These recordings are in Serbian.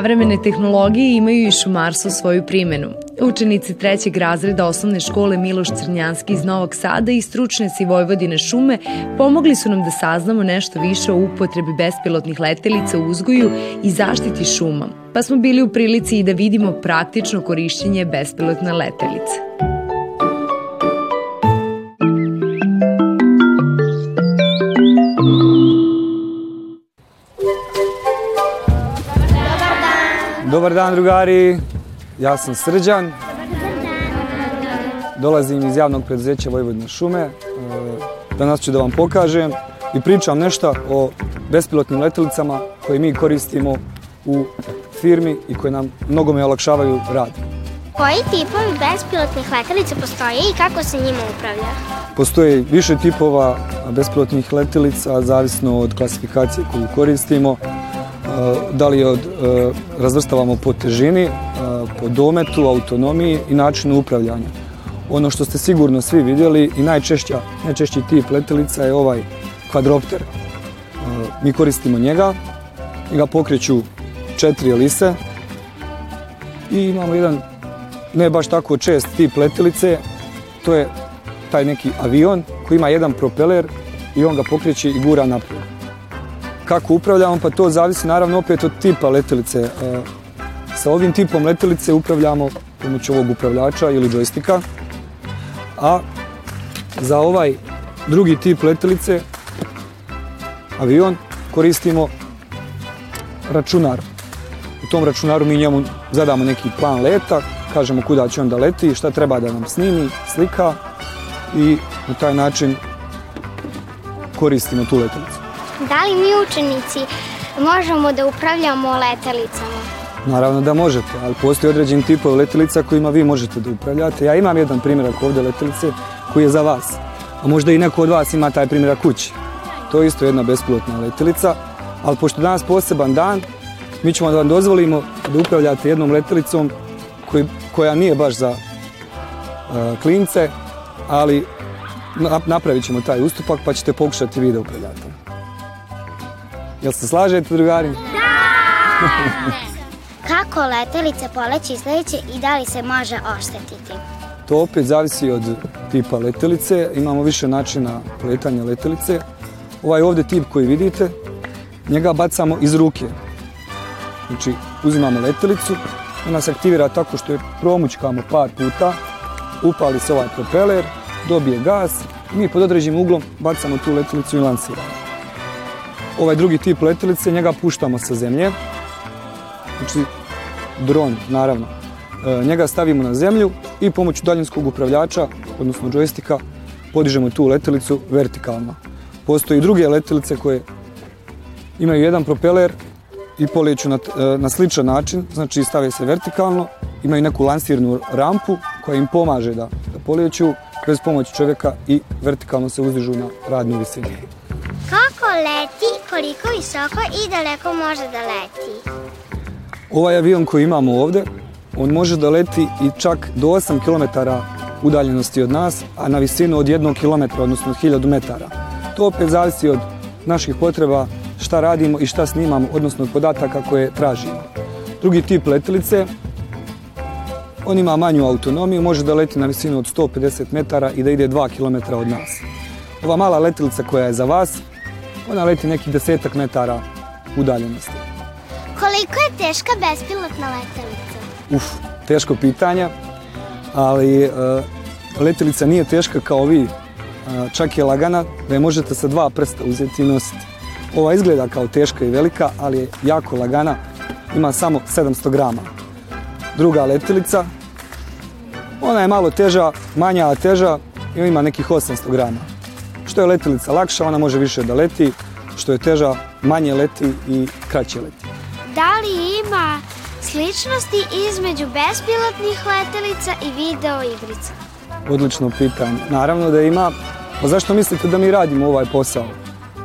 savremene tehnologije imaju i šumarstvo svoju primjenu. Učenici trećeg razreda osnovne škole Miloš Crnjanski iz Novog Sada i stručne Vojvodine šume pomogli su nam da saznamo nešto više o upotrebi bespilotnih letelica u uzgoju i zaštiti šuma, pa smo bili u prilici i da vidimo praktično korišćenje bespilotne letelice. Dobar dan drugari, ja sam Srđan. Dolazim iz javnog preduzeća Vojvodne šume. E, danas ću da vam pokažem i pričam nešto o bespilotnim letelicama koje mi koristimo u firmi i koje nam mnogo mnogo olakšavaju rad. Koji tipovi bespilotnih letelica postoje i kako se njima upravlja? Postoji više tipova bespilotnih letelica, zavisno od klasifikacije koju koristimo. Eh, da li od, eh, razvrstavamo po težini, eh, po dometu, autonomiji i načinu upravljanja. Ono što ste sigurno svi vidjeli i najčešća, najčešći tip letelica je ovaj kvadropter. Mi koristimo njega, ga pokreću četiri lise i imamo jedan ne baš tako čest tip letelice, to je taj neki avion koji ima jedan propeler i on ga pokreće i gura naprijed kako upravljamo, pa to zavisi naravno opet od tipa letilice. E, sa ovim tipom letelice upravljamo pomoću ovog upravljača ili džojstika, a za ovaj drugi tip letelice avion, koristimo računar. U tom računaru mi njemu zadamo neki plan leta, kažemo kuda će on da leti, šta treba da nam snimi, slika i na taj način koristimo tu letelju. Da li mi učenici možemo da upravljamo letelicama? Naravno da možete, ali postoji određen tipov letelica kojima vi možete da upravljate. Ja imam jedan primjerak ovdje letelice koji je za vas. A možda i neko od vas ima taj primjerak kući. To je isto jedna bespilotna letelica, ali pošto danas poseban dan, mi ćemo da vam dozvolimo da upravljate jednom letelicom koja nije baš za e, klince, ali napravit ćemo taj ustupak pa ćete pokušati vi da upravljate. Jel se slažete, drugari? Da! Kako letelica poleći sljedeće i da li se može oštetiti? To opet zavisi od tipa letelice. Imamo više načina letanja letelice. Ovaj ovdje tip koji vidite, njega bacamo iz ruke. Znači, uzimamo letelicu, ona se aktivira tako što je promućkamo par puta, upali se ovaj propeler, dobije gas i mi pod određenim uglom bacamo tu letelicu i lansiramo. Ovaj drugi tip letelice, njega puštamo sa zemlje. Znači, dron, naravno. E, njega stavimo na zemlju i pomoću daljinskog upravljača, odnosno džojstika, podižemo tu letelicu vertikalno. Postoji druge letelice koje imaju jedan propeler i polijeću e, na, sličan način, znači stave se vertikalno, imaju neku lansirnu rampu koja im pomaže da, da polijeću bez pomoći čovjeka i vertikalno se uzdižu na radnu visinu leti, koliko visoko i daleko može da leti. Ovaj avion koji imamo ovdje, on može da leti i čak do 8 km udaljenosti od nas, a na visinu od 1 km, odnosno 1000 metara. To opet zavisi od naših potreba, šta radimo i šta snimamo, odnosno od podataka koje tražimo. Drugi tip letilice, on ima manju autonomiju, može da leti na visinu od 150 metara i da ide 2 km od nas. Ova mala letelica koja je za vas, ona leti nekih desetak metara udaljenosti. Koliko je teška bespilotna letelica? Uf, teško pitanje, ali e, letelica nije teška kao vi. E, čak je lagana, da je možete sa dva prsta uzeti i nositi. Ova izgleda kao teška i velika, ali je jako lagana. Ima samo 700 grama. Druga letelica, ona je malo teža, manja a teža i ima nekih 800 grama. Što je letilica lakša, ona može više da leti, što je teža, manje leti i kraće leti. Da li ima sličnosti između bespilotnih letelica i video igrica? Odlično pitanje. Naravno da ima. Pa zašto mislite da mi radimo ovaj posao?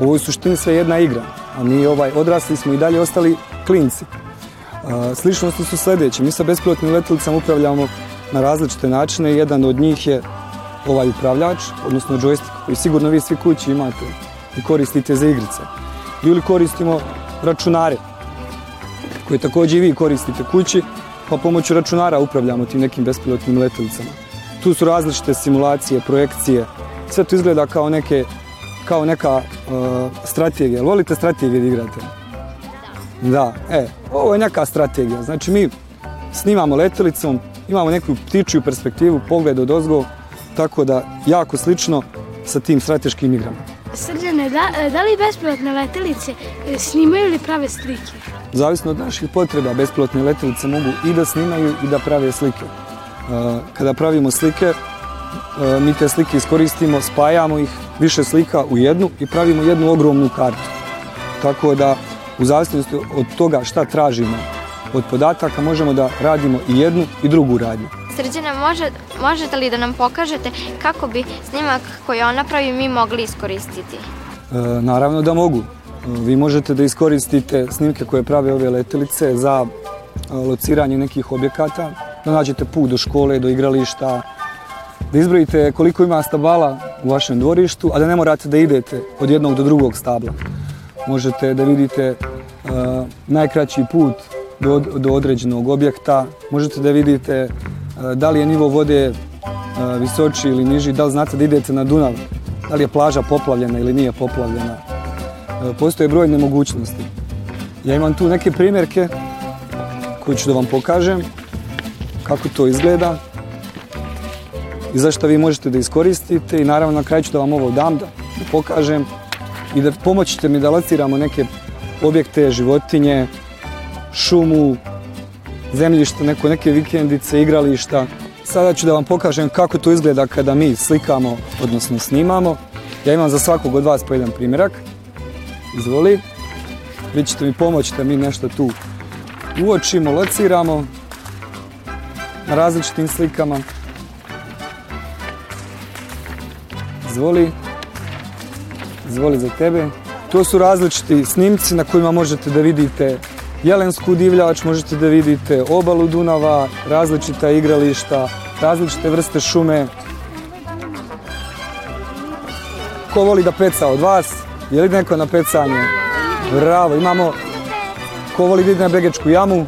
U ovoj suštini sve jedna igra, a mi ovaj odrasli smo i dalje ostali klinci. E, sličnosti su sljedeće. Mi sa bespilotnim letilicama upravljamo na različite načine. Jedan od njih je ovaj upravljač, odnosno džojstik, koji sigurno vi svi kući imate i koristite za igrice. Ili koristimo računare koje također i vi koristite kući pa pomoću računara upravljamo tim nekim bespilotnim letelicama. Tu su različite simulacije, projekcije, sve to izgleda kao, neke, kao neka uh, strategija. Volite strategije da igrate? Da, e, ovo je neka strategija. Znači mi snimamo letelicom, imamo neku ptičju perspektivu, pogled od ozgova. Tako da, jako slično sa tim strateškim igrama. Srđane, da, da li bespilotne letelice e, snimaju ili prave slike? Zavisno od naših potreba, bespilotne letelice mogu i da snimaju i da prave slike. E, kada pravimo slike, e, mi te slike iskoristimo, spajamo ih više slika u jednu i pravimo jednu ogromnu kartu. Tako da, u zavisnosti od toga šta tražimo od podataka, možemo da radimo i jednu i drugu radnju. Srđana, možete li da nam pokažete kako bi snimak koji on pravi mi mogli iskoristiti? E, naravno da mogu. Vi možete da iskoristite snimke koje prave ove letelice za e, lociranje nekih objekata, da nađete put do škole, do igrališta, da izbrojite koliko ima stabala u vašem dvorištu, a da ne morate da idete od jednog do drugog stabla. Možete da vidite e, najkraći put do određenog objekta, možete da vidite E, da li je nivo vode e, visoči ili niži, da li znate da idete na Dunav, da li je plaža poplavljena ili nije poplavljena. E, postoje brojne mogućnosti. Ja imam tu neke primjerke koje ću da vam pokažem kako to izgleda i zašto vi možete da iskoristite i naravno na kraju ću da vam ovo dam da, pokažem i da pomoćete mi da lociramo neke objekte, životinje, šumu, zemljište, neko, neke vikendice, igrališta. Sada ću da vam pokažem kako to izgleda kada mi slikamo, odnosno snimamo. Ja imam za svakog od vas po jedan primjerak. Izvoli. Vi ćete mi pomoći da mi nešto tu uočimo, lociramo na različitim slikama. Izvoli. Izvoli za tebe. To su različiti snimci na kojima možete da vidite jelensku divljač, možete da vidite obalu Dunava, različita igrališta, različite vrste šume. Ko voli da peca od vas? Je li neko na pecanje? Bravo, imamo... Ko voli da ide na begečku jamu?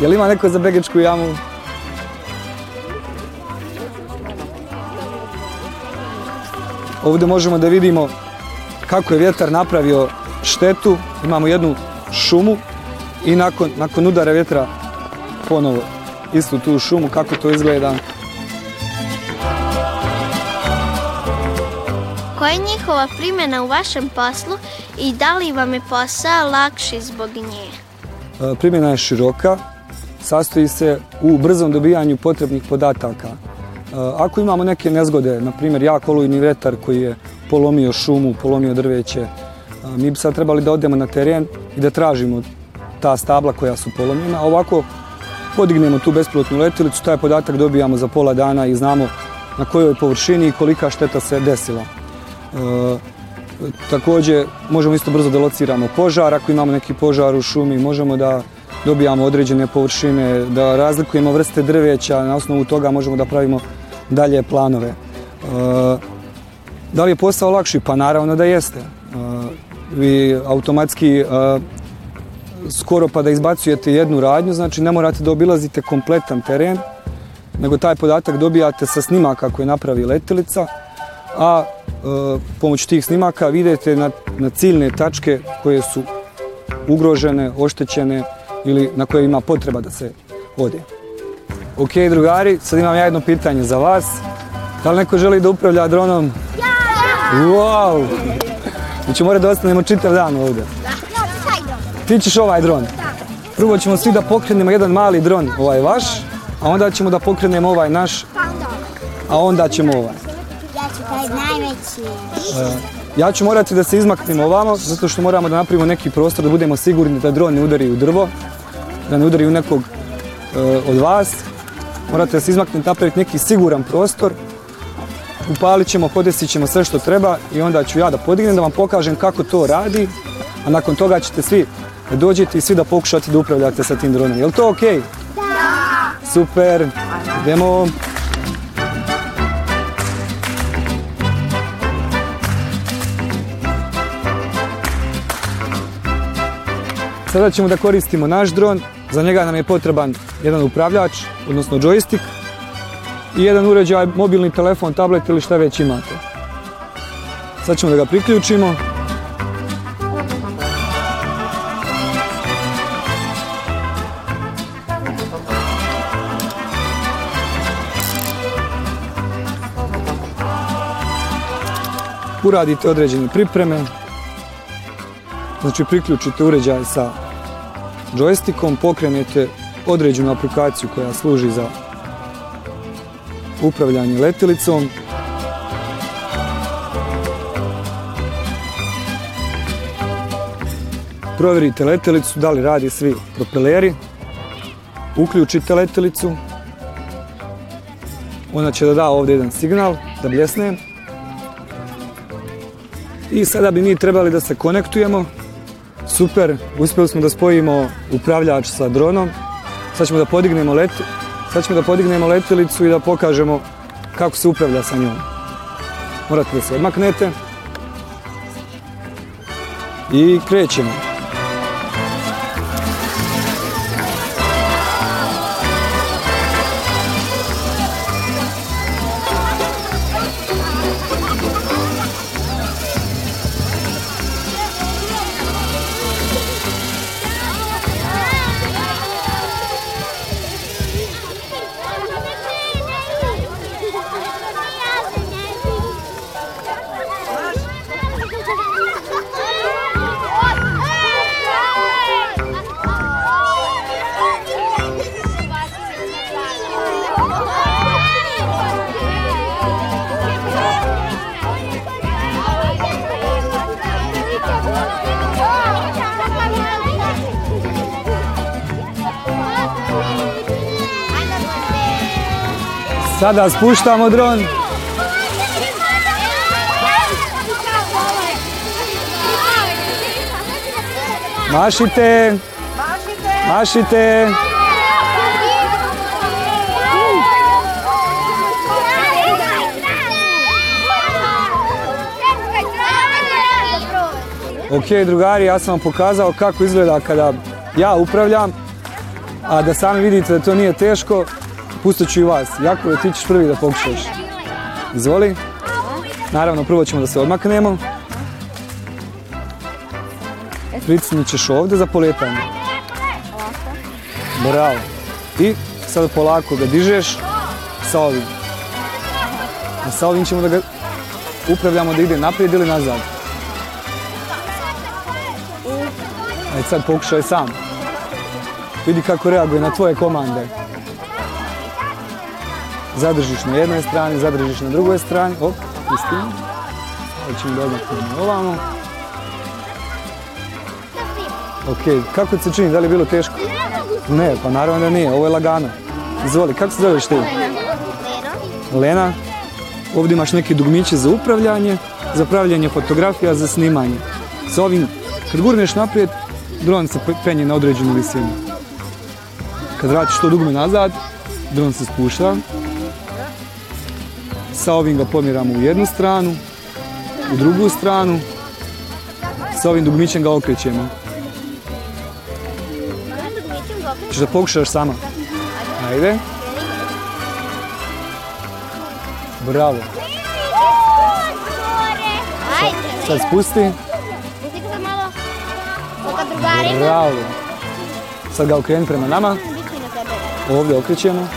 Je li ima neko za begečku jamu? Ovdje možemo da vidimo kako je vjetar napravio štetu. Imamo jednu šumu i nakon, nakon udara vjetra ponovo istu tu šumu, kako to izgleda. Koja je njihova primjena u vašem poslu i da li vam je posao lakši zbog nje? E, primjena je široka, sastoji se u brzom dobijanju potrebnih podataka. E, ako imamo neke nezgode, na primjer jak olujni vjetar koji je polomio šumu, polomio drveće, mi bi sad trebali da odemo na teren i da tražimo ta stabla koja su polomljena. Ovako podignemo tu bespilotnu letilicu, taj podatak dobijamo za pola dana i znamo na kojoj površini i kolika šteta se desila. E, također možemo isto brzo da lociramo požar, ako imamo neki požar u šumi, možemo da dobijamo određene površine, da razlikujemo vrste drveća, na osnovu toga možemo da pravimo dalje planove. E, da li je posao lakši? Pa naravno da jeste vi automatski skoro pa da izbacujete jednu radnju, znači ne morate da obilazite kompletan teren, nego taj podatak dobijate sa snimaka koje napravi letelica, a pomoć tih snimaka vidite na, na ciljne tačke koje su ugrožene, oštećene ili na koje ima potreba da se ode. Ok, drugari, sad imam ja jedno pitanje za vas. Da li neko želi da upravlja dronom? Ja! Wow! Znači morati da ostanemo čitav dan ovdje. Ti ćeš ovaj dron? Prvo ćemo svi da pokrenemo jedan mali dron, ovaj vaš, a onda ćemo da pokrenemo ovaj naš, a onda ćemo ovaj. Ja ću e, Ja morati da se izmaknemo ovamo, zato što moramo da napravimo neki prostor, da budemo sigurni da dron ne udari u drvo, da ne udari u nekog e, od vas. Morate da se izmaknete, napraviti neki siguran prostor upalit ćemo, podesit ćemo sve što treba i onda ću ja da podignem da vam pokažem kako to radi, a nakon toga ćete svi dođiti i svi da pokušate da upravljate sa tim dronom. Je li to ok? Da! Super, idemo! Sada ćemo da koristimo naš dron, za njega nam je potreban jedan upravljač, odnosno joystick, i jedan uređaj, mobilni telefon, tablet ili šta već imate. Sad ćemo da ga priključimo. Uradite određene pripreme, znači priključite uređaj sa džojstikom, pokrenete određenu aplikaciju koja služi za upravljanje letelicom. Provjerite letelicu, da li radi svi propeleri. Uključite letelicu. Ona će da da ovdje jedan signal, da bljesne. I sada bi mi trebali da se konektujemo. Super, uspjeli smo da spojimo upravljač sa dronom. Sad ćemo da podignemo let, Sad ćemo da podignemo letilicu i da pokažemo kako se upravlja sa njom. Morate da se odmaknete. I krećemo. Sada spuštamo dron. Mašite. Mašite. Ok, drugari, ja sam vam pokazao kako izgleda kada ja upravljam, a da sami vidite da to nije teško, pustit ću i vas. Jako je, ti ćeš prvi da pokušaš. Izvoli. Naravno, prvo ćemo da se odmaknemo. Pricnit ćeš ovdje za poletanje. Bravo. I sad polako ga dižeš sa ovim. A sa ovim ćemo da ga upravljamo da ide naprijed ili nazad. Ajde sad pokušaj sam. Vidi kako reaguje na tvoje komande zadržiš na jednoj strani, zadržiš na drugoj strani, op, istino. Hoćemo dodati na ovamo. Ok, kako ti se čini, da li je bilo teško? Ne, pa naravno da nije, ovo je lagano. Izvoli, kako se zoveš ti? Lena. Ovdje imaš neke dugmiće za upravljanje, za pravljanje fotografija, za snimanje. Sa ovim, kad gurneš naprijed, dron se penje na određenu visinu. Kad vratiš to dugme nazad, dron se spušta sa ovim ga pomjeramo u jednu stranu, u drugu stranu, sa ovim dugmićem ga okrećemo. Češ da pokušaš sama? Ajde. Bravo. Sad spusti. Bravo. Sad ga okreni prema nama. Ovdje okrećemo.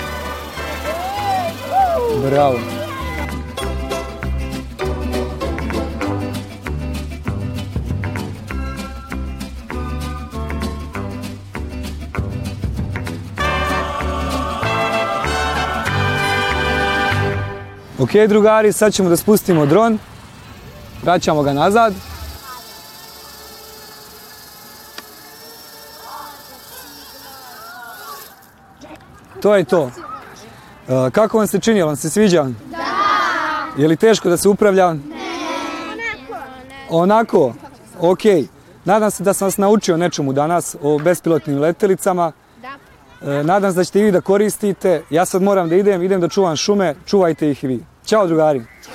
Bravo. Ok drugari, sad ćemo da spustimo dron. Vraćamo ga nazad. To je to. E, kako vam se čini? Vam se sviđa? Da! Je li teško da se upravlja? Ne! Onako? Ok. Nadam se da sam vas naučio nečemu danas o bespilotnim letelicama. Da. E, nadam se da ćete i vi da koristite. Ja sad moram da idem, idem da čuvam šume. Čuvajte ih i vi. Tchau, Jugarin.